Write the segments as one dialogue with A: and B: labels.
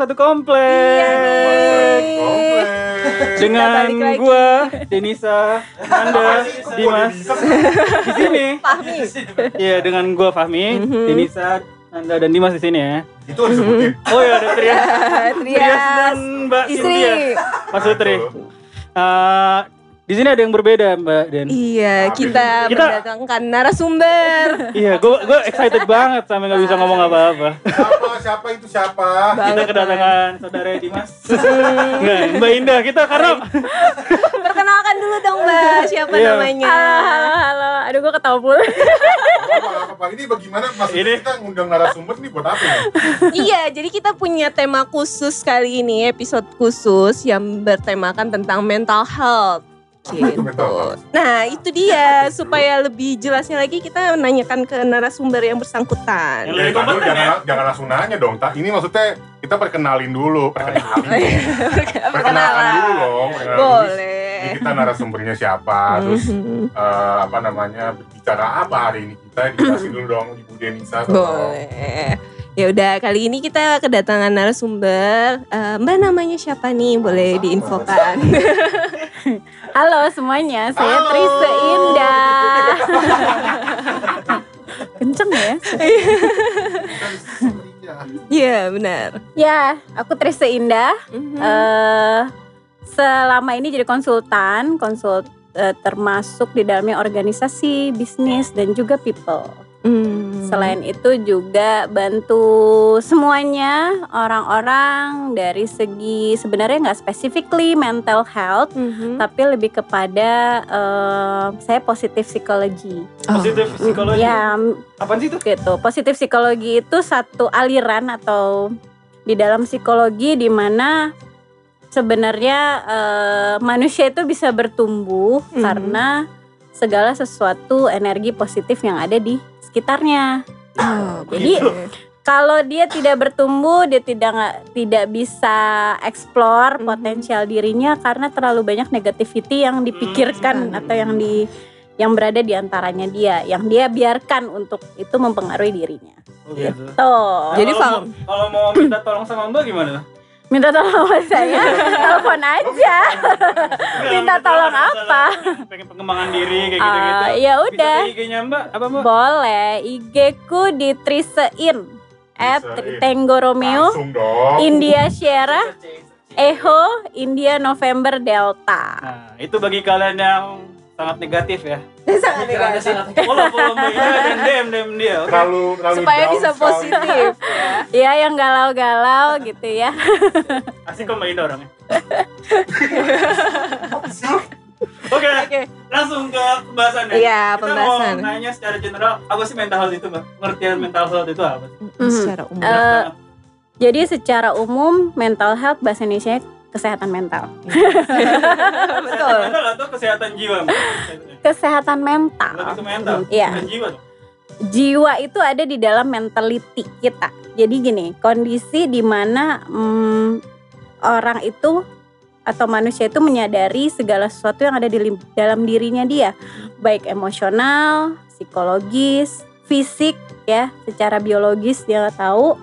A: satu komplek.
B: Iya.
C: Komplek.
A: Dengan gua Denisa, Anda, Dimas di sini.
B: Fahmi.
A: Iya, dengan gua Fahmi,
B: Mhm.
A: Denisa, Anda dan Dimas di sini ya.
C: Itu harus disebutin.
A: Oh ya, ada Trias. Trias dan. Mbak
B: Istri.
A: Cynthia. Mas Sutri. Di sini ada yang berbeda, Mbak Den.
B: Iya, kita,
A: Kita-
B: mendatangkan narasumber.
A: Iya, gua gua excited banget sampai nggak bisa ngomong apa-apa.
C: Siapa? Siapa itu siapa?
A: Kita
B: Banget,
A: kedatangan saudara Dimas. Enggak, Mbak Indah. Kita karena
B: Perkenalkan dulu dong, Mbak. Siapa
A: Iya.
B: namanya?
D: Halo, halo, halo. Aduh, gue ketawa pula.
C: Apa, apa, apa. Ini bagaimana maksudnya
A: Ini-
C: kita ngundang narasumber nih buat apa ya?
B: iya, jadi kita punya tema khusus kali ini, episode khusus yang bertemakan tentang mental health. Gitu. Nah itu dia supaya lebih jelasnya lagi kita menanyakan ke narasumber yang bersangkutan.
C: Ya, jangan,
A: ya.
C: jangan langsung nanya dong. Ini maksudnya kita perkenalin dulu, perkenalin. perkenalkan dulu dong. perkenalin dulu.
B: Boleh.
C: Ini kita narasumbernya siapa, terus eh, apa namanya berbicara apa hari ini kita dijelasin dulu dong Ibu Denisa.
B: Boleh. Ya udah kali ini kita kedatangan narasumber. Eh, Mbak namanya siapa nih? Boleh diinfokan.
D: Halo semuanya, saya
C: Halo.
D: Trise Indah. Kenceng ya?
B: Iya benar.
D: Ya, aku Trise Indah.
B: Mhm.
D: Eh, selama ini jadi konsultan, konsul eh, termasuk di dalamnya organisasi, bisnis dan juga people.
B: Hmm.
D: Selain itu juga bantu semuanya orang-orang dari segi sebenarnya nggak specifically mental health,
B: Mhm.
D: tapi lebih kepada eh, saya positif psikologi.
A: positif psikologi.
D: Ya,
A: Apaan sih itu?
D: gitu. Positif psikologi itu satu aliran atau di dalam psikologi di mana sebenarnya eh, manusia itu bisa bertumbuh
B: Mhm.
D: karena segala sesuatu energi positif yang ada di sekitarnya.
B: Oh,
D: Jadi,
B: begitu.
D: Kalau dia tidak bertumbuh, dia tidak tidak bisa explore
B: Mhm.
D: potensial dirinya karena terlalu banyak negativity yang dipikirkan
B: Hmm.
D: atau yang di yang berada di antaranya dia, yang dia biarkan untuk itu mempengaruhi dirinya.
A: Oh, gitu.
D: Tuh.
B: Jadi,
A: Kalau mau- kalau mau minta tolong sama Mbak gimana?
D: Minta tolong sama saya, telepon aja. Minta tolong apa?
A: Pengen pengembangan diri kayak
D: Ah,
A: gitu-gitu.
D: ya
A: Bisa
D: udah.
A: IG-nya Mbak apa Mbak?
D: Boleh, IG ku di Trisein at. Tango Romeo. India Sierra Eho India November Delta.
A: Nah, itu bagi kalian yang sangat negatif ya.
B: sangat negatif.
A: Follow follow Mbak Ina dan DM DM dia. Oke.
C: Terlalu, terlalu
B: Supaya
C: down
B: bisa positif.
D: Ya yang galau-galau gitu ya.
A: Asik kok Mbak Ina orangnya. Oke,
B: Oke.
A: langsung ke pembahasannya.
B: Iya,
A: Kita
B: pembahasan.
A: mau nanya secara general apa sih mental health itu Mbak? Pengertian mental health itu apa? sih?
B: Secara umum.
A: Banget.
D: Jadi secara umum mental health bahasa Indonesia kesehatan mental.
B: Betul.
A: Kesehatan mental atau kesehatan jiwa?
D: Kesehatan mental.
A: Lebih mental.
D: Iya.
A: Jiwa.
D: Jiwa itu ada di dalam mentality kita. Jadi gini, kondisi di mana mm, orang itu atau manusia itu menyadari segala sesuatu yang ada di dalam dirinya dia, baik emosional, psikologis, fisik ya, secara biologis dia tahu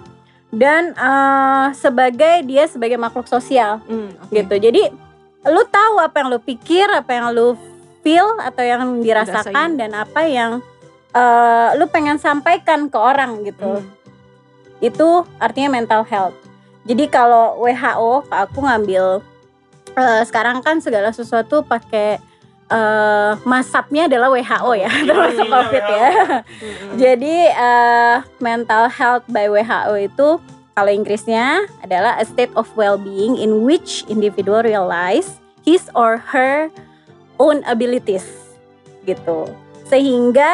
D: dan eh, sebagai dia sebagai makhluk sosial
B: Hmm, oke.
D: gitu. Jadi lu tahu apa yang lu pikir, apa yang lu feel atau yang dirasakan dan apa yang eh, lu pengen sampaikan ke orang gitu.
B: Hmm.
D: Itu artinya mental health. Jadi kalau WHO aku ngambil eh, sekarang kan segala sesuatu pakai eh, masapnya adalah WHO ya, termasuk
A: Iya,
D: COVID ya. Jadi eh, mental health by WHO itu kalau Inggrisnya adalah a state of well-being in which individual realize his or her own abilities gitu. Sehingga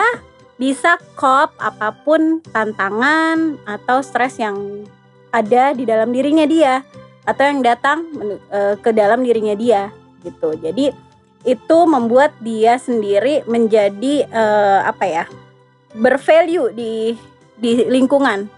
D: bisa cope apa pun tantangan atau stres yang ada di dalam dirinya dia atau yang datang eh, ke dalam dirinya dia gitu. Jadi itu membuat dia sendiri menjadi eh, apa ya? bervalue di di lingkungan.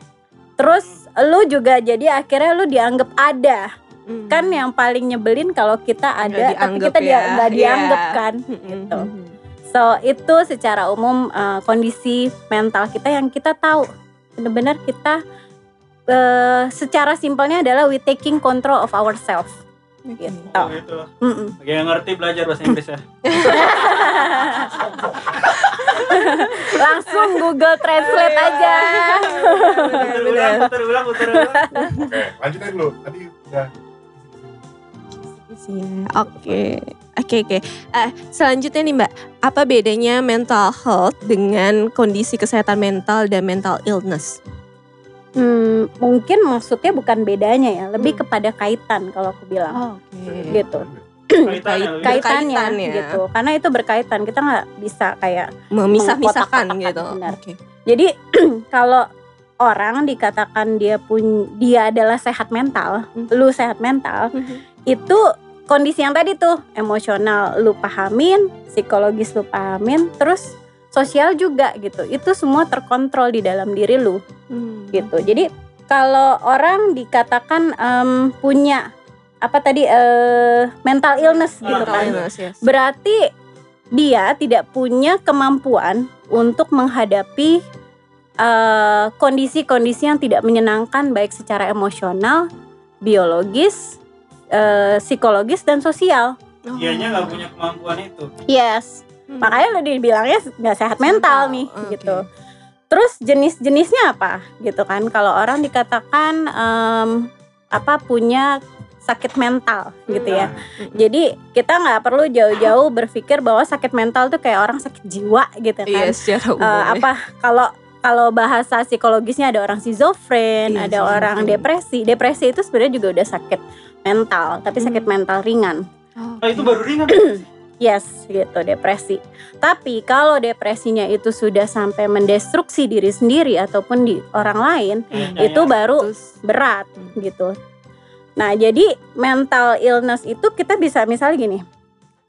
D: Terus lu juga jadi akhirnya lu dianggap ada.
B: Hmm.
D: Kan yang paling nyebelin kalau kita ada tapi kita dia
B: ya.
D: nggak dianggap
B: Iya.
D: kan
B: Hmm,
D: gitu.
B: hmm, hmm.
D: So itu secara umum uh, kondisi mental kita yang kita tahu benar-benar kita uh, secara simpelnya adalah we taking control of ourselves gitu.
A: Oh, gitu.
D: Mm-mm.
A: Bagi yang ngerti belajar bahasa Inggris ya.
D: Langsung Google Translate aja.
A: Putar ulang, putar ulang, putar ulang.
C: Oke, lanjut aja dulu. Tadi udah.
B: Oke. Oke oke. Eh, selanjutnya nih Mbak, apa bedanya mental health dengan kondisi kesehatan mental dan mental illness?
D: Hmm, mungkin maksudnya bukan bedanya ya, lebih
B: Hmm.
D: kepada kaitan kalau aku bilang.
B: Oke.
D: Gitu.
A: Kaitannya.
D: Kaitannya
B: Berkaitan ya.
D: gitu. Karena itu berkaitan. Kita nggak bisa kayak
B: Memisah-misahkan gitu.
D: benar.
B: Oke.
D: Jadi kalau orang dikatakan dia pun dia adalah sehat mental,
B: Hmm.
D: lu sehat mental, itu kondisi yang tadi tuh emosional lu pahamin, psikologis lu pahamin, terus sosial juga gitu. Itu semua terkontrol di dalam diri lu
B: Hmm.
D: gitu. Jadi kalau orang dikatakan em, punya apa tadi eh, mental illness gitu
A: Mental
B: Mental
D: kan,
B: illness, yes.
D: berarti dia tidak punya kemampuan untuk menghadapi eh, kondisi-kondisi yang tidak menyenangkan baik secara emosional, biologis, eh, psikologis dan sosial.
B: Oh.
A: Dianya nggak punya kemampuan itu.
D: Yes,
B: Hmm.
D: makanya lo dibilangnya nggak sehat mental
B: Mental,
D: nih
B: oke.
D: gitu. Terus jenis-jenisnya apa gitu kan? Kalau orang dikatakan em, apa punya sakit mental gitu ya.
B: Hmm.
D: Jadi kita nggak perlu jauh-jauh berpikir bahwa sakit mental tuh kayak orang sakit jiwa gitu kan.
B: Iya, secara umum. Ya.
D: apa kalau kalau bahasa psikologisnya ada orang schizofren,
B: Iya,
D: ada orang depresi. Depresi itu sebenarnya juga udah sakit mental, tapi sakit
B: Hmm.
D: mental ringan.
B: Oh.
A: Itu baru ringan.
D: Yes, gitu depresi. Tapi kalau depresinya itu sudah sampai mendestruksi diri sendiri ataupun di orang lain,
A: Kayaknya
D: itu
A: ya.
D: baru
B: Terus,
D: berat
B: Hmm.
D: gitu. Nah, jadi mental illness itu kita bisa misalnya gini.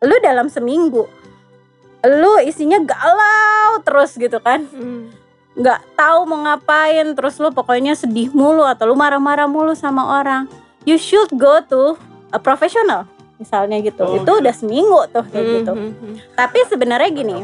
D: Lu dalam seminggu lu isinya galau terus gitu kan.
B: hmm.
D: nggak tahu mau ngapain terus lu pokoknya sedih mulu atau lu marah-marah mulu sama orang. You should go to a professional misalnya gitu.
A: Oh,
D: itu
A: gitu.
D: udah seminggu tuh kayak
B: Hmm,
D: gitu.
B: hmm, hmm.
D: Tapi sebenarnya gini,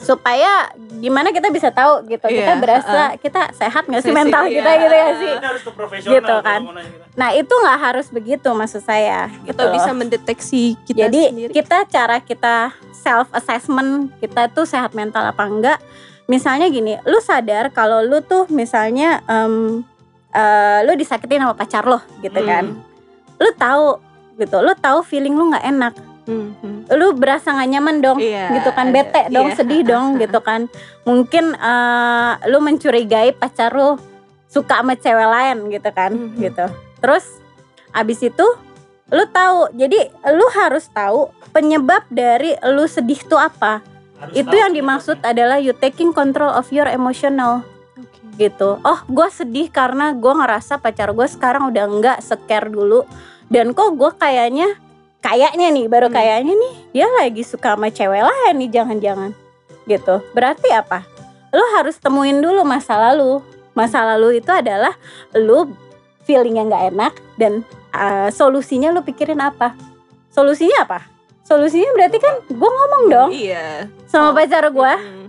D: supaya gimana kita bisa tahu gitu kita
B: Iya,
D: berasa kita sehat nggak sih mental
B: iya.
D: kita gitu ya sih.
A: Ini harus ke profesional.
D: Gitu kan.
A: kita.
D: Nah itu nggak harus begitu maksud saya. Gitu
B: Kita bisa mendeteksi kita
D: Jadi
B: sendiri.
D: kita cara kita self assessment kita tuh sehat mental apa enggak? Misalnya gini, lu sadar kalau lu tuh misalnya em, eh, lu disakitin sama pacar lo gitu
A: Hmm.
D: kan. Lu tahu gitu, lu tahu feeling lu nggak enak.
B: Hmm, hmm.
D: Lu berasa nggak nyaman dong.
B: Iya,
D: gitu kan bete dong
B: Iya.
D: sedih dong gitu kan mungkin eh, lu mencurigai pacar lu suka sama cewek lain gitu kan
B: Mhm.
D: gitu terus abis itu lu tahu jadi lu harus tahu penyebab dari lu sedih tuh apa
A: Harus
D: itu yang dimaksud adalah you taking control of your emotional
B: Oke.
D: gitu oh gue sedih karena gue ngerasa pacar gue sekarang udah nggak scare dulu dan kok gue kayaknya kayaknya nih baru
B: Hmm.
D: kayaknya nih dia lagi suka sama cewek lain nih jangan-jangan. Gitu. Berarti apa? Lu harus temuin dulu masa lalu. Masa lalu itu adalah lu feeling yang nggak enak dan uh, solusinya lu pikirin apa? Solusinya apa? Solusinya berarti kan gue ngomong dong.
B: Iya.
D: sama
B: Oh.
D: pacar gue
B: Hmm.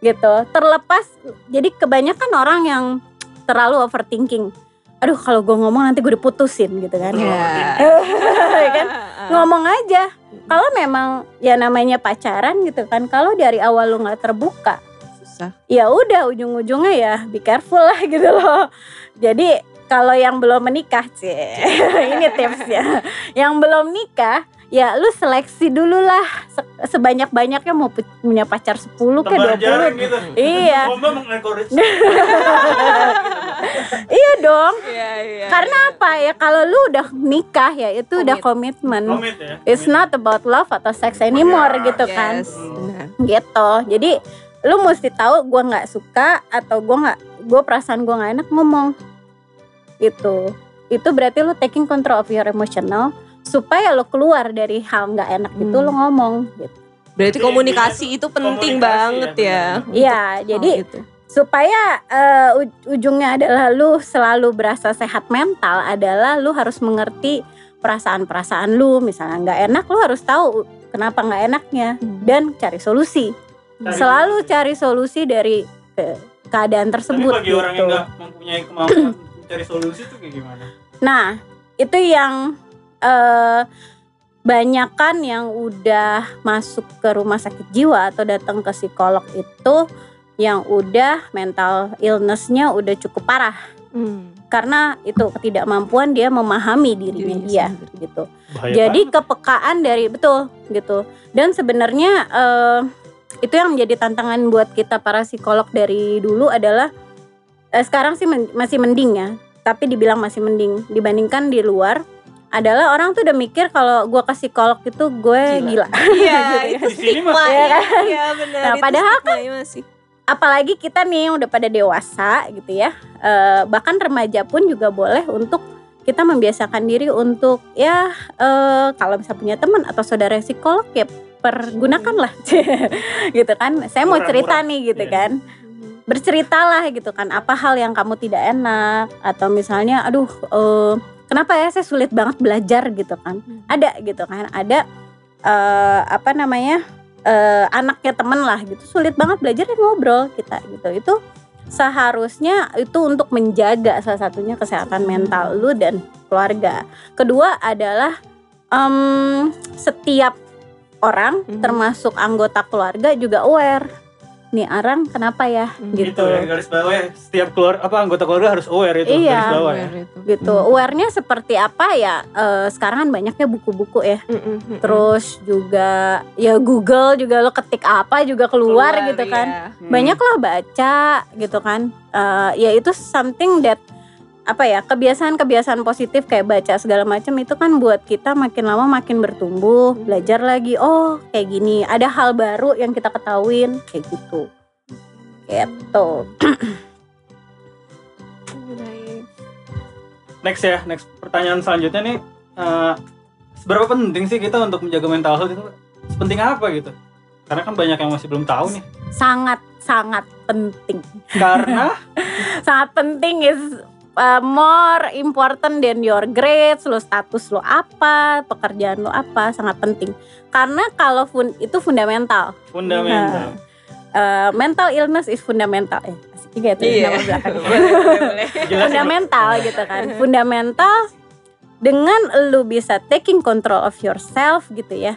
D: gitu. Terlepas jadi kebanyakan orang yang terlalu overthinking aduh kalau gue ngomong nanti gue diputusin gitu kan
B: Iya.
D: Ya kan? ngomong aja kalau memang ya namanya pacaran gitu kan kalau dari awal lu nggak terbuka
B: Susah.
D: ya udah ujung-ujungnya ya be careful lah gitu loh jadi kalau yang belum menikah sih ini tipsnya yang belum nikah ya lu seleksi dulu lah Se- sebanyak-banyaknya mau pu- punya pacar 10 ke
A: Tebar
D: 20
A: jarak gitu.
D: Iya. Iya dong
B: Iya, iya.
D: karena apa ya kalau lu udah nikah ya itu udah
B: Komit.
D: komitmen
A: Komit ya.
D: It's
A: komit.
D: not about love atau sex anymore
C: Yes.
D: gitu kan.
B: Yes, benar.
D: Gitu. Jadi lu mesti tahu gua nggak suka atau gua nggak gua perasaan gua nggak enak ngomong. Gitu. Itu berarti lu taking control of your emotional supaya lu keluar dari hal nggak enak itu
B: Hmm.
D: lu ngomong gitu.
B: Berarti
A: Jadi
B: komunikasi
A: intinya
B: itu penting
A: komunikasi
B: banget
A: ya,
B: ya.
D: Iya,
B: hal
D: jadi
B: itu.
D: supaya uj- ujungnya adalah lu selalu berasa sehat mental adalah lu harus mengerti perasaan-perasaan lu misalnya nggak enak lu harus tahu kenapa nggak enaknya
B: Hmm.
D: dan cari solusi.
A: Cari
D: Selalu
A: solusi.
D: cari solusi dari ke- keadaan
A: Tapi
D: tersebut
A: bagi orang yang
D: gitu.
A: nggak mempunyai kemampuan mencari solusi itu kayak gimana?
D: Nah, itu yang eh banyakan yang udah masuk ke rumah sakit jiwa atau datang ke psikolog itu yang udah mental illness-nya udah cukup parah
B: Hmm.
D: karena itu ketidakmampuan dia memahami dirinya
B: Dirinya
D: dia
B: sendiri.
D: gitu.
A: Bahaya
D: Jadi
A: banget.
D: kepekaan dari betul gitu. Dan sebenarnya eh, itu yang menjadi tantangan buat kita para psikolog dari dulu adalah eh, sekarang sih men- masih mending ya, tapi dibilang masih mending dibandingkan di luar adalah orang tuh udah mikir kalau gua ke psikolog itu gue
B: Gila.
D: gila.
B: Iya,
D: Gitu
B: itu
A: Di sini mah-
B: stigma
D: Iya
B: ya.
D: kan?
B: Iya benar.
D: Nah, padahal
B: stigmanya masih.
D: Apalagi kita nih yang udah pada dewasa gitu ya, eh, bahkan remaja pun juga boleh untuk kita membiasakan diri untuk ya eh, kalau bisa punya teman atau saudara psikolog ya pergunakanlah gitu kan. Saya mau cerita
A: murah.
D: nih gitu
A: Iya.
D: kan. Berceritalah gitu kan apa hal yang kamu tidak enak atau misalnya aduh eh, kenapa ya saya sulit banget belajar gitu kan. Ada gitu kan. Ada eh, apa namanya? eh, anaknya temen lah gitu sulit banget belajar dan ngobrol kita gitu itu seharusnya itu untuk menjaga salah satunya kesehatan mental lu dan keluarga kedua adalah em, setiap orang
B: Mhm.
D: termasuk anggota keluarga juga aware nih orang kenapa ya
B: Mhm.
D: gitu
A: Gitu ya garis bawah ya. Setiap keluar apa anggota keluarga harus aware itu
D: Iya.
A: garis bawah ya.
B: Aware itu.
D: gitu
B: Mhm.
D: awarenya seperti apa ya eh, sekarang kan banyaknya buku-buku ya
B: Mm, mm, mm,
D: terus juga ya Google juga lo ketik apa juga keluar, gitu kan
B: ya.
A: Hmm.
D: banyak lah baca gitu kan Eh, ya itu something that apa ya kebiasaan-kebiasaan positif kayak baca segala macam itu kan buat kita makin lama makin bertumbuh belajar lagi oh kayak gini ada hal baru yang kita ketahuin kayak gitu gitu.
A: Next ya, next pertanyaan selanjutnya nih eh, seberapa penting sih kita untuk menjaga mental health itu? Penting apa gitu? Karena kan banyak yang masih belum tahu nih.
D: sangat sangat penting
A: Karena
D: sangat penting is uh, more important than your grades, lo status lo apa, pekerjaan lo apa, sangat penting. Karena kalau fun, itu fundamental.
A: fundamental.
D: Uh, mental illness is fundamental. Eh, asik juga ya tuh
B: Iya.
D: nama belakang. Fundamental gitu kan. Fundamental dengan lu bisa taking control of yourself gitu ya.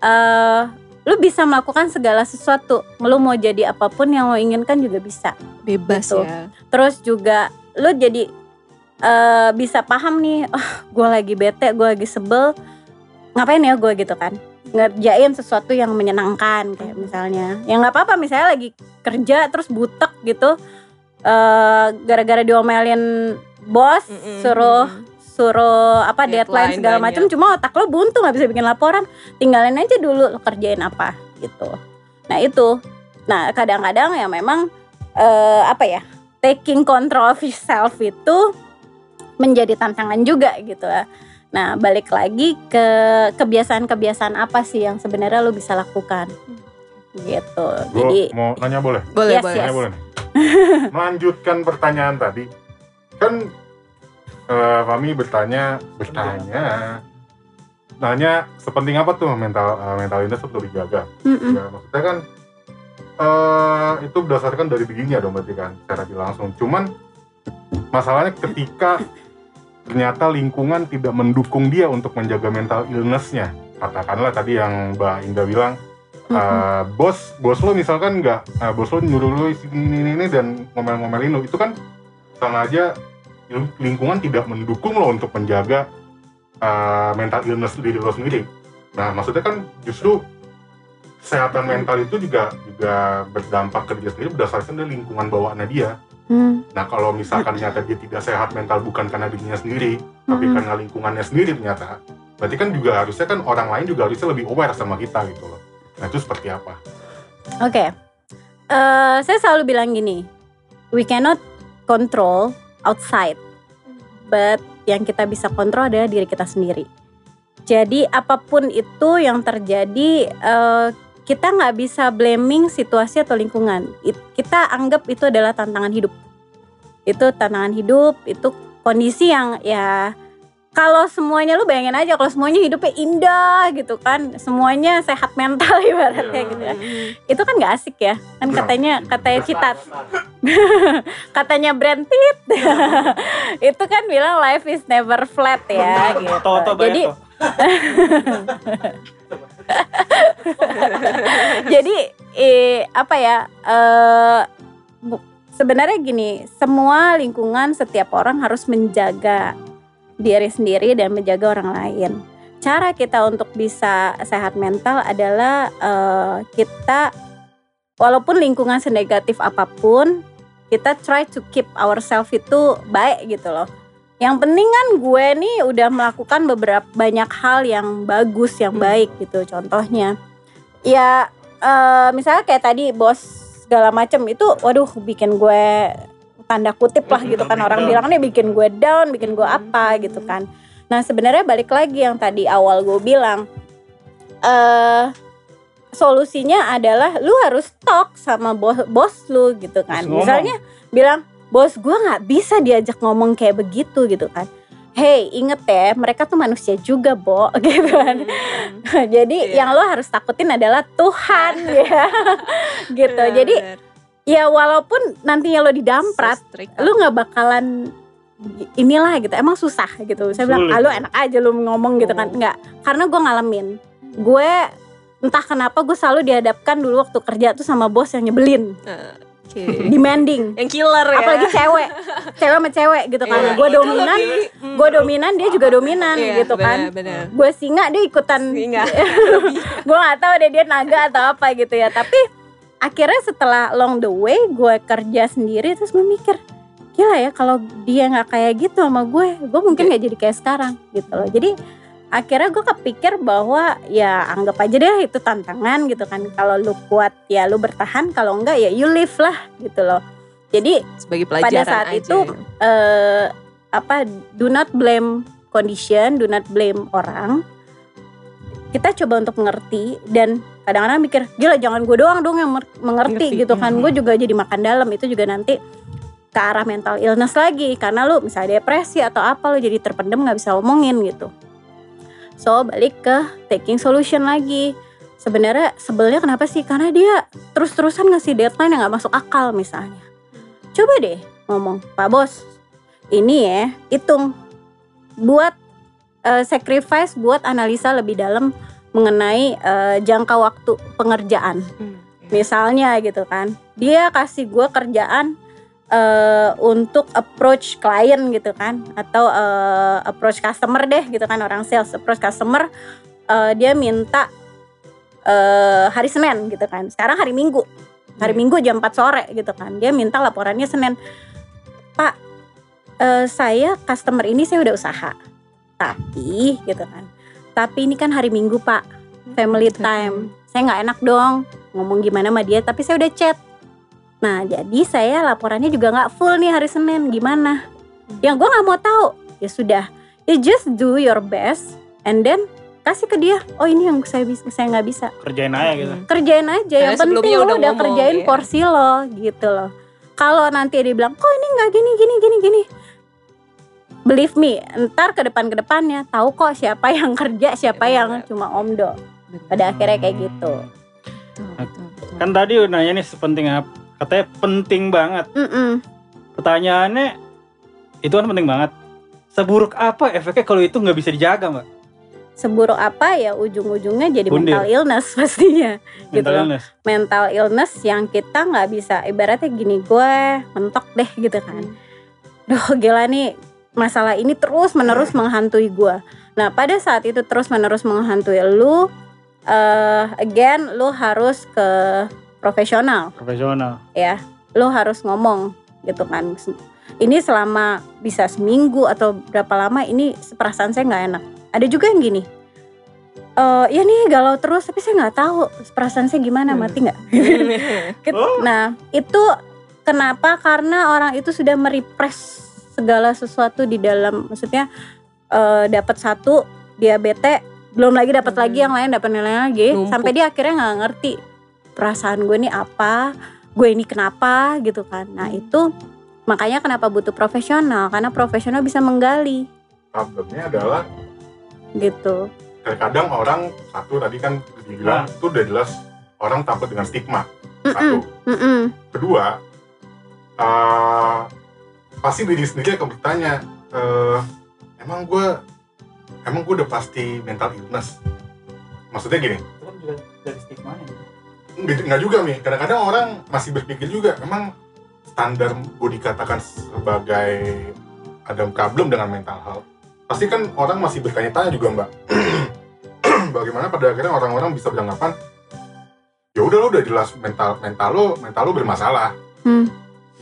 D: eh lu bisa melakukan segala sesuatu. Lu mau jadi apa pun yang lo inginkan juga bisa.
B: Bebas
D: Gitu.
B: ya.
D: terus juga lu jadi eh bisa paham nih oh gue lagi bete gue lagi sebel ngapain ya gue gitu kan. Ngerjain sesuatu yang menyenangkan kayak misalnya. Ya nggak apa-apa misalnya lagi kerja terus butek gitu eh gara-gara diomelin bos
B: Mm-mm.
D: suruh suruh apa deadline,
B: Deadline
D: segala macam cuma otak lo buntu nggak bisa bikin laporan. Tinggalin aja dulu lo kerjain apa gitu. Nah itu. Nah kadang-kadang ya memang eh, apa ya taking control of yourself itu menjadi tantangan juga gitu ya nah balik lagi ke kebiasaan-kebiasaan apa sih yang sebenarnya lo bisa lakukan gitu
C: Gue
D: jadi
C: mau nanya boleh?
B: Boleh,
D: Yes,
B: boleh.
D: yes.
C: Nanya boleh? Melanjutkan pertanyaan tadi. Kan eh, Fami bertanya, bertanya, nanya sepenting apa tuh mental eh, mental illness untuk dijaga?
D: mm-mm,
C: Ya, maksudnya kan eh itu berdasarkan dari dirinya dong berarti kan secara tidak langsung. Cuman masalahnya ketika ternyata lingkungan tidak mendukung dia untuk menjaga mental illness-nya. Katakanlah tadi yang Mbak Indah bilang eh, bos bos lo misalkan nggak eh, bos lo nyuruh lo ini ini, ini dan ngomel-ngomelin lo itu kan sama aja ling- lingkungan tidak mendukung lo untuk menjaga eh, mental illness diri lo sendiri. Nah maksudnya kan justru kesehatan mental itu juga juga berdampak ke dia sendiri berdasarkan dari lingkungan bawaannya dia.
D: Hmm,
C: Nah kalau misalkan ternyata dia tidak sehat mental bukan karena dirinya sendiri, tapi
D: mm-mm.
C: karena lingkungannya sendiri ternyata, berarti kan juga harusnya kan orang lain juga harusnya lebih aware sama kita gitu loh. Nah itu seperti apa?
D: Oke, Eh, saya selalu bilang gini, we cannot control outside, but yang kita bisa kontrol adalah diri kita sendiri. Jadi apa pun itu yang terjadi, eh, kita nggak bisa blaming situasi atau lingkungan. It- kita anggap itu adalah tantangan hidup. Itu tantangan hidup, itu kondisi yang ya kalau semuanya lu bayangin aja kalau semuanya hidupnya indah gitu kan semuanya sehat mental ibaratnya
C: Iya.
D: gitu ya itu kan nggak asik ya kan
C: Iya.
D: katanya katanya cita katanya Brand Pitt itu kan bilang life is never flat ya gitu
A: Toto
D: jadi. jadi eh, apa ya eh, bu- sebenarnya gini semua lingkungan setiap orang harus menjaga diri sendiri dan menjaga orang lain. Cara kita untuk bisa sehat mental adalah eh, kita walaupun lingkungan senegatif apa pun kita try to keep ourselves itu baik gitu loh yang penting kan gue nih udah melakukan beberapa banyak hal yang bagus yang
B: Hmm.
D: baik gitu contohnya. Ya eh, misalnya kayak tadi bos segala macem itu waduh bikin gue tanda kutip lah gitu kan. orang bilang nih bikin gue down bikin gue apa gitu kan. Nah sebenarnya balik lagi yang tadi awal gue bilang eh solusinya adalah lu harus talk sama bos bos lu gitu kan.
A: Ngomong.
D: misalnya bilang bos gue nggak bisa diajak ngomong kayak begitu gitu kan Hey, inget ya, mereka tuh manusia juga, Bo, gitu kan. Jadi
B: Iya.
D: yang lo harus takutin adalah Tuhan ya. gitu.
B: Benar,
D: Jadi
B: benar.
D: ya walaupun nantinya lo didamprat,
B: So
D: lu nggak bakalan inilah gitu. Emang susah gitu. Saya bilang, ah, lu enak aja lu ngomong gitu kan.
B: Oh.
D: Enggak, karena gue ngalamin. Gue entah kenapa gue selalu dihadapkan dulu waktu kerja tuh sama bos yang nyebelin,
B: Oke.
D: demanding.
B: Yang killer ya.
D: Apalagi cewek, cewek sama cewek gitu kan.
B: Iya,
D: gue dominan,
B: hmm.
D: gue dominan, dia juga dominan
B: Iya,
D: gitu kan. Gue singa, dia ikutan
B: Singa.
D: gue gak tahu deh dia naga atau apa gitu ya tapi akhirnya setelah along the way gue kerja sendiri terus gue mikir gila ya kalau dia nggak kayak gitu sama gue gue mungkin nggak jadi kayak sekarang gitu loh jadi akhirnya gue kepikir bahwa ya anggap aja deh itu tantangan gitu kan kalau lu kuat ya lu bertahan kalau enggak ya you live lah gitu loh jadi
B: Sebagai pelajaran
D: saat
B: aja.
D: itu, eh apa do not blame condition, do not blame orang. Kita coba untuk mengerti dan kadang-kadang mikir, gila jangan gue doang dong yang mengerti
B: Ngerti,
D: gitu kan.
A: mhm.
D: Gue juga jadi makan dalam itu juga nanti ke arah mental illness lagi karena lu misalnya depresi atau apa lu jadi terpendam nggak bisa omongin gitu. So balik ke taking solution lagi. Sebenarnya sebelnya kenapa sih? Karena dia terus-terusan ngasih deadline yang nggak masuk akal misalnya. Coba deh ngomong, Pak Bos, ini ya hitung buat eh, sacrifice buat analisa lebih dalam mengenai eh, jangka waktu pengerjaan.
B: Hmm, iya.
D: Misalnya gitu kan, dia kasih gue kerjaan eh, untuk approach klien gitu kan, atau eh, approach customer deh gitu kan orang sales approach customer, eh, dia minta eh, hari Senin gitu kan. Sekarang hari Minggu, hari
B: Hmm.
D: Minggu jam 4 sore gitu kan. Dia minta laporannya Senin. Pak, eh, saya customer ini saya udah usaha, tapi gitu kan. Tapi ini kan hari Minggu Pak, family time. Saya nggak enak dong ngomong gimana sama dia, tapi saya udah chat. Nah, jadi saya laporannya juga nggak full nih hari Senin. Gimana? Yang gue nggak mau tahu. Ya sudah, you just do your best, and then kasih ke dia. Oh ini yang saya bisa, saya nggak bisa.
A: kerjain aja gitu
B: Hmm.
D: Kerjain aja.
B: Karena
D: yang penting lo
B: udah
D: udah,
B: ngomong,
D: kerjain
B: ya.
D: porsi lo, gitu loh. Kalau nanti dia bilang, kok ini nggak gini, gini, gini, gini. Believe me, ntar ke depan ke depannya tahu kok siapa yang kerja, siapa
B: Benar,
D: yang
B: benar.
D: cuma omdo. Pada akhirnya kayak gitu.
B: Betul, betul, betul.
A: kan tadi udah nanya nih sepenting apa katanya penting banget
D: Mm-mm.
A: pertanyaannya itu kan penting banget seburuk apa efeknya kalau itu nggak bisa dijaga mbak
D: Seburuk apa ya ujung-ujungnya jadi
A: Bundir.
D: mental illness pastinya. Gitu
A: mental
D: loh.
A: illness
D: Mental illness yang kita nggak bisa ibaratnya gini gue mentok deh gitu kan. Duh gila nih masalah ini terus menerus menghantui gue. Nah pada saat itu terus menerus menghantui lu, eh again lu harus ke profesional
A: profesional
D: ya. Lu harus ngomong gitu kan. Ini selama bisa seminggu atau berapa lama ini perasaan saya nggak enak. Ada juga yang gini. eh ya nih galau terus tapi saya nggak tahu perasaan saya gimana mati nggak Ket-
A: Oh.
D: Nah, itu kenapa? Karena orang itu sudah merepress segala sesuatu di dalam, maksudnya eh, dapat satu dia bete, belum lagi dapat
B: Hmm.
D: lagi yang lain, dapat yang lain lagi,
B: Numpuk.
D: sampai dia akhirnya nggak ngerti perasaan gue ini apa, gue ini kenapa gitu kan. Nah
B: Hmm.
D: itu makanya kenapa butuh profesional, karena profesional bisa menggali
C: problemnya adalah
D: gitu
C: terkadang orang satu tadi kan dibilang itu udah jelas orang takut dengan stigma satu
D: Mm-mm.
C: kedua eh, pasti diri sendiri akan bertanya eh, emang gue emang gue udah pasti mental illness maksudnya gini
A: Itu kan juga dari stigma gitu.
C: Nggak juga nih kadang-kadang orang masih berpikir juga emang standar gue dikatakan sebagai ada problem dengan mental health pasti kan orang masih bertanya-tanya juga mbak. Bagaimana pada akhirnya orang-orang bisa beranggapan ya udah lo udah jelas mental mental lo mental lo bermasalah.
D: Hmm.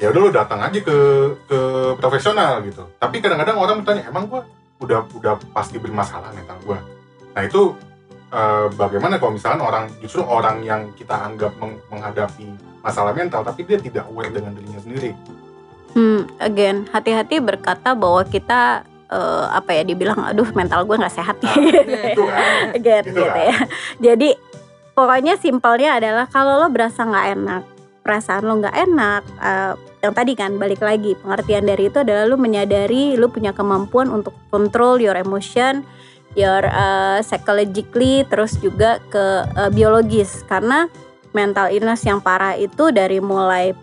C: ya udah lo datang aja ke ke profesional gitu. Tapi kadang-kadang orang bertanya emang gue udah udah pasti bermasalah mental gue nah itu eh, bagaimana kalau misalkan orang justru orang yang kita anggap meng- menghadapi masalah mental tapi dia tidak aware dengan dirinya sendiri
D: Hmm, again, hati-hati berkata bahwa kita eh, apa ya dibilang aduh mental gue nggak sehat
C: Nah,
D: nih.
C: itu kan
D: again
C: Gitu
D: gitu
C: kan.
D: ya. Jadi pokoknya simpelnya adalah kalau lo berasa nggak enak, perasaan lo nggak enak, eh, yang tadi kan balik lagi pengertian dari itu adalah lo menyadari lo punya kemampuan untuk control your emotion, your eh, psychologically, terus juga ke eh, biologis karena mental illness yang parah itu dari mulai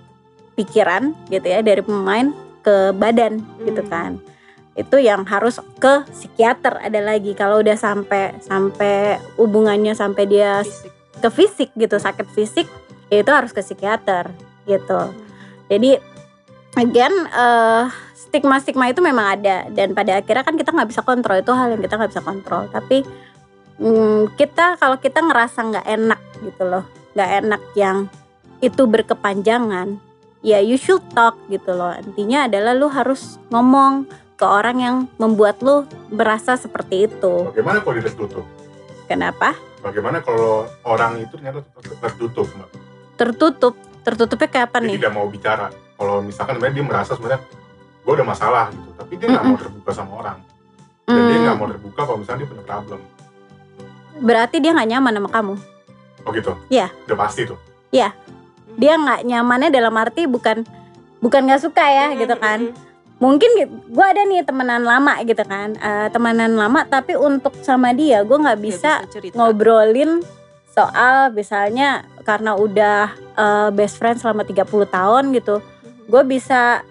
D: pikiran gitu ya, dari pemain ke badan gitu
B: Hmm.
D: kan itu yang harus ke psikiater ada lagi kalau udah sampai sampai hubungannya sampai dia
B: Fisik.
D: ke fisik gitu sakit fisik ya itu harus ke psikiater gitu jadi again stigma stigma itu memang ada. Dan pada akhirnya kan kita nggak bisa kontrol itu hal yang kita nggak bisa kontrol. Tapi mm, kita kalau kita ngerasa nggak enak gitu loh nggak enak yang itu berkepanjangan ya you should talk gitu loh. Intinya adalah lu harus ngomong ke orang yang membuat lu berasa seperti itu.
C: Bagaimana kalau dia tertutup
D: kenapa?
C: Bagaimana kalau orang itu ternyata tertutup mbak?
D: Tertutup. Tertutupnya kayak apa
C: dia
D: nih?
C: tidak mau bicara. Kalau misalkan dia merasa sebenarnya gue ada masalah gitu tapi dia nggak mau terbuka sama orang. Dan dia
D: Hmm,
C: nggak mau terbuka kalau misalnya dia punya problem.
D: Berarti dia nggak nyaman sama kamu?
C: Oh gitu?
D: Iya.
C: udah pasti tuh?
D: Dia nggak nyamannya dalam arti bukan bukan nggak suka ya
B: Hmm,
D: gitu
B: hmm,
D: kan?
B: hmm.
D: mungkin gue ada nih temenan lama gitu kan Eh, temenan lama tapi untuk sama dia gue nggak bisa
B: cerita.
D: ngobrolin soal misalnya karena udah eh, best friend selama 30 tahun gitu gue bisa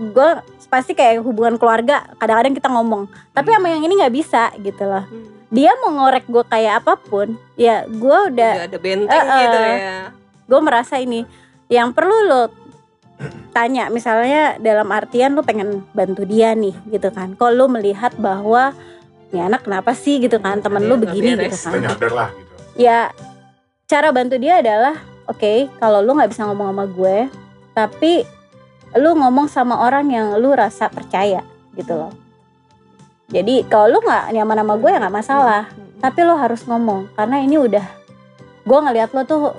D: gue pasti kayak hubungan keluarga kadang-kadang kita ngomong tapi sama yang ini nggak bisa gitu loh.
B: Hmm.
D: dia mau ngorek gue kayak apa pun ya gue udah
B: Udah ada benteng
D: Eh, eh.
B: gitu ya.
D: gue merasa ini yang perlu lo tanya misalnya dalam artian lo pengen bantu dia nih gitu kan. Kalau lo melihat bahwa ini anak kenapa sih? gitu kan temen lo
B: Nggak
D: begini gitu kan.
C: Nyadar lah gitu.
D: Ya cara bantu dia adalah oke kalau lu nggak bisa ngomong sama gue tapi lu ngomong sama orang yang lu rasa percaya gitu loh. Jadi kalau lu nggak nyaman sama gue ya nggak masalah. Tapi lu harus ngomong karena ini udah gue ngelihat lo tuh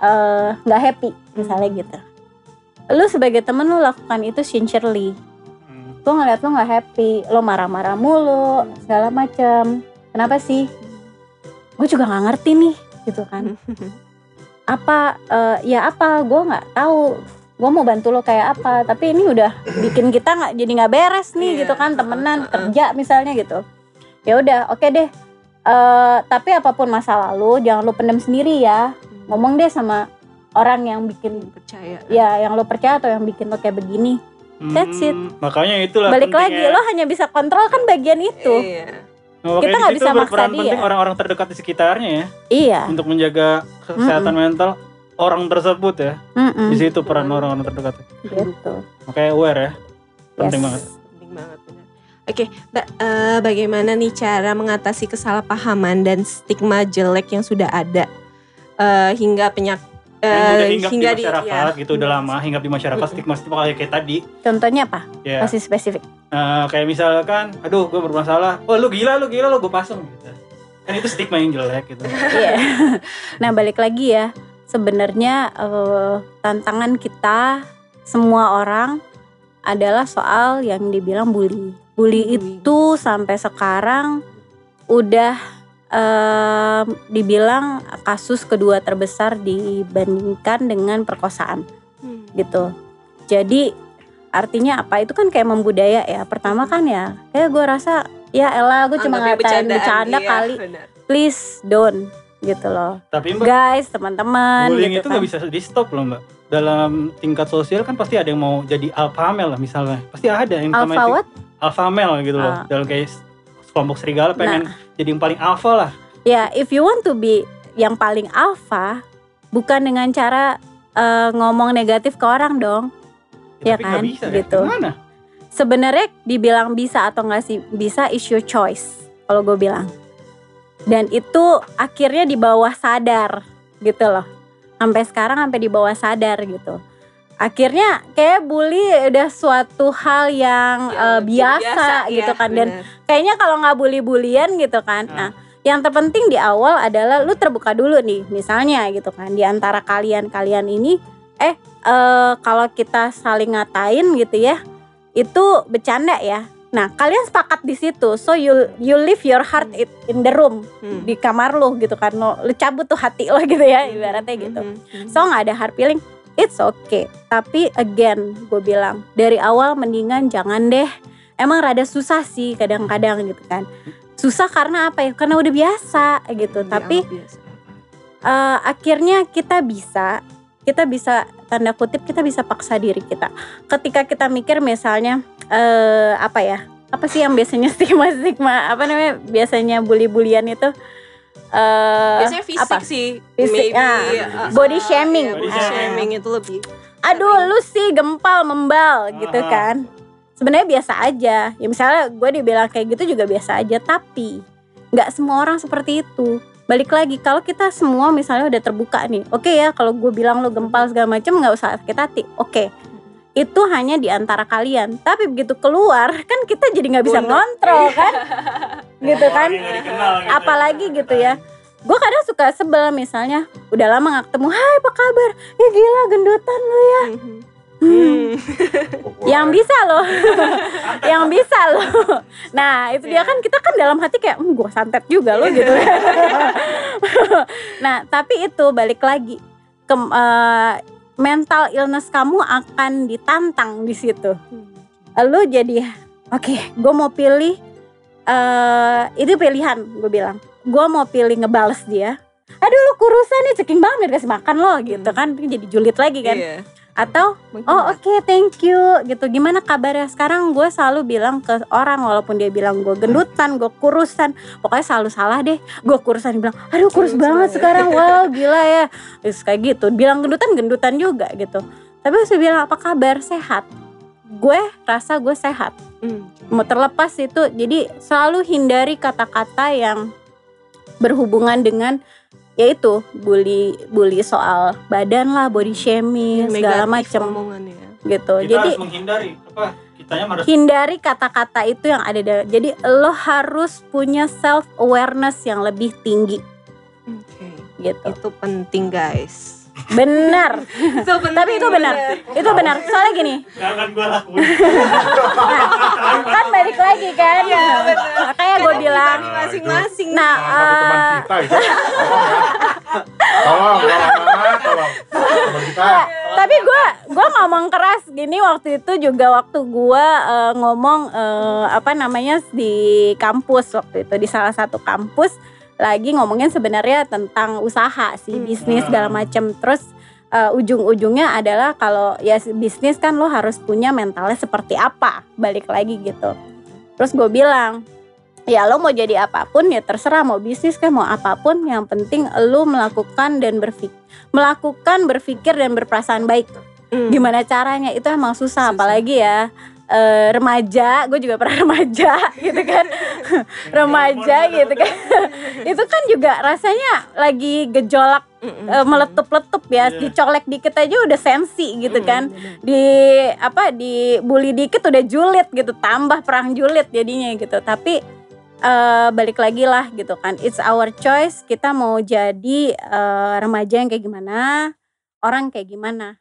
D: eh, nggak happy misalnya gitu. Lu sebagai temen lu lakukan itu sincerely.
A: Hmm.
D: gue ngeliat lo nggak happy lo marah-marah mulu segala macem. Kenapa sih? Gue juga nggak ngerti nih gitu kan. Apa eh, ya apa gue nggak tahu gue mau bantu lo kayak apa tapi ini udah bikin kita nggak jadi nggak beres nih
B: Iya,
D: gitu kan temenan kerja misalnya gitu ya udah oke deh Eh, tapi apa pun masa lalu jangan lo pendem sendiri ya ngomong deh sama orang yang bikin
B: percaya.
D: ya yang lo percaya atau yang bikin lo kayak begini That's it.
A: Hmm, Makanya itulah
D: balik lagi
A: pentingnya.
D: lo hanya bisa kontrol kan bagian itu
B: Iya.
A: Nah,
D: kita nggak bisa maksa dia.
A: penting orang-orang terdekat di sekitarnya ya
D: iya
A: untuk menjaga kesehatan mental orang tersebut ya.
D: Mm-mm.
A: Di situ peran orang-orang terdekat.
D: gitu
A: Makanya aware ya. Penting
D: Yes.
A: banget.
B: Penting banget benar. Oke, Mbak, eh, bagaimana nih cara mengatasi kesalahpahaman dan stigma jelek yang sudah ada eh, hingga penyak eh,
A: udah hinggap di
B: hingga
A: masyarakat
B: ya.
A: gitu udah lama hinggap di masyarakat
B: Mm-mm.
A: stigma-stigma kayak kayak tadi
D: contohnya apa
A: ya.
D: masih spesifik
A: Nah, kayak misalkan, aduh gue bermasalah, oh lu gila, lu gila, lu gue pasang gitu. Kan itu stigma yang jelek gitu.
D: Iya. nah balik lagi ya sebenarnya eh, tantangan kita semua orang adalah soal yang dibilang bully bully
B: Bullying.
D: itu sampai sekarang udah em, dibilang kasus kedua terbesar dibandingkan dengan perkosaan
B: Hmm.
D: gitu. Jadi artinya apa? Itu kan kayak membudaya ya. Pertama kan ya, kayak gue rasa ya elah gue cuma
B: Anggapnya
D: ngatain bercanda
B: iya,
D: kali please don't gitu loh
A: Tapi Mbak,
D: guys teman-teman
A: bullying
D: gitu
A: itu
D: kan.
A: nggak bisa di stop loh Mbak. Dalam tingkat sosial kan pasti ada yang mau jadi alpha male lah misalnya. Pasti ada yang
D: alpha
A: namanya
D: what
A: alpha male gitu loh.
D: Ah.
A: Dalam kayak kelompok serigala pengen jadi yang paling alpha lah.
D: ya if you want to be yang paling alpha bukan dengan cara eh, ngomong negatif ke orang dong Ya
A: tapi nggak
D: kan?
A: bisa
D: Gitu.
A: ya.
D: Sebenarnya dibilang bisa atau nggak sih bisa is your choice kalau gue bilang dan itu akhirnya di bawah sadar gitu loh. Sampai sekarang sampai di bawah sadar gitu. Akhirnya kayak bully udah suatu hal yang
B: Ya,
D: eh,
B: jadi
D: biasa,
B: ya,
D: gitu kan. Dan
B: benar.
D: kayaknya kalau nggak bully-bulian gitu kan.
A: Hmm.
D: nah yang terpenting di awal adalah lu terbuka dulu nih misalnya gitu kan. Di antara kalian-kalian ini eh eh, kalau kita saling ngatain gitu ya itu bercanda ya nah kalian sepakat di situ. So you you leave your heart it in the room
B: Hmm.
D: di kamar lu gitu kan. Lu cabut tuh hati lo gitu ya ibaratnya gitu.
B: Hmm, hmm, hmm.
D: so nggak ada hard feeling. It's okay. Tapi again gue bilang dari awal mendingan jangan deh. Emang rada susah sih kadang-kadang gitu kan. Susah karena apa ya? Karena udah biasa gitu.
B: Iya,
D: tapi
B: biasa.
D: eh, akhirnya kita bisa kita bisa tanda kutip kita bisa paksa diri kita ketika kita mikir misalnya eh apa ya apa sih yang biasanya stigma stigma apa namanya biasanya bully-bulian itu eh
B: biasanya fisik
D: apa?
B: sih
D: Fisik,
B: maybe
D: ah.
B: uh,
D: Body
B: uh,
D: shaming.
B: iya, body
A: Ah.
B: shaming itu lebih
D: aduh lu sih gempal membal gitu
A: Aha.
D: kan sebenarnya biasa aja ya misalnya gue dibilang kayak gitu juga biasa aja tapi nggak semua orang seperti itu balik lagi kalau kita semua misalnya udah terbuka nih oke ya kalau gue bilang lu gempal segala macem nggak usah sakit hati oke. Itu hanya di antara kalian. Tapi begitu keluar kan kita jadi nggak bisa
B: Bunduk.
D: ngontrol kan? Gitu
A: Orang
D: kan
A: gitu.
D: apalagi gitu ya. Gue kadang suka sebel misalnya udah lama gak ketemu hai apa kabar? Ya gila gendutan lu ya.
B: Mhm.
D: Hmm.
B: Hmm.
D: yang bisa loh. Yang bisa loh. Nah itu dia kan kita kan dalam hati kayak gue santet juga loh gitu. Nah tapi itu balik lagi ke eh, mental illness kamu akan ditantang di situ. Lu jadi oke gue mau pilih eh itu pilihan gue bilang. Gue mau pilih ngebales dia. Aduh lu kurusan nih ceking banget gak dikasih makan lo gitu
B: Hmm.
D: kan. Jadi julid lagi kan.
B: Iya.
D: Atau Oh oke thank you gitu. Gimana kabarnya? Sekarang gue selalu bilang ke orang Walaupun dia bilang gue gendutan Gue kurusan Pokoknya selalu salah deh. Gue kurusan Dia bilang aduh kurus
B: Kurus
D: banget
B: banget.
D: sekarang. Wow gila ya. Terus kayak gitu Bilang gendutan gendutan juga gitu. Tapi saya bilang apa kabar? Sehat? Gue rasa gue sehat.
B: Hmm.
D: Mau terlepas itu Jadi selalu hindari kata-kata yang Berhubungan dengan yaitu bully bully soal badan lah body shaming segala
B: Negatif
D: macem
B: omongannya.
D: gitu
A: Kita
D: jadi
A: harus menghindari apa? Kitanya harus
D: hindari kata-kata itu yang ada di jadi lo harus punya self awareness yang lebih tinggi
B: Oke.
D: gitu
B: Itu penting guys.
D: Benar
B: penting.
D: tapi itu benar itu benar soalnya gini
A: lakuin.
D: kan balik lagi kan
B: Iya benar.
D: makanya gue bilang
B: masing-masing.
D: nah
C: Salah satu teman kita itu. Tolong ya. Tolong, tolong, tolong. Teman kita.
D: tapi gue gue ngomong keras gini waktu itu juga waktu gue eh, ngomong eh, apa namanya di kampus waktu itu di salah satu kampus lagi ngomongin sebenarnya tentang usaha sih
B: Hmm.
D: bisnis segala macam terus eh, ujung-ujungnya adalah kalau ya bisnis kan lo harus punya mentalnya seperti apa balik lagi gitu terus gue bilang ya lo mau jadi apa pun ya terserah mau bisnis kan mau apa pun yang penting lo melakukan dan berpikir melakukan berpikir dan berperasaan baik
B: Hmm.
D: gimana caranya itu emang susah,
B: Susah.
D: apalagi ya eh, remaja gue juga pernah remaja gitu kan. Remaja gitu kan. itu kan juga rasanya lagi gejolak eh, meletup-letup ya
A: Iya.
D: dicolek dikit aja udah sensi gitu kan. di apa di bully dikit udah julid gitu. Tambah perang julid jadinya gitu. Tapi eh, balik lagi lah gitu kan. It's our choice kita mau jadi eh, remaja yang kayak gimana orang kayak gimana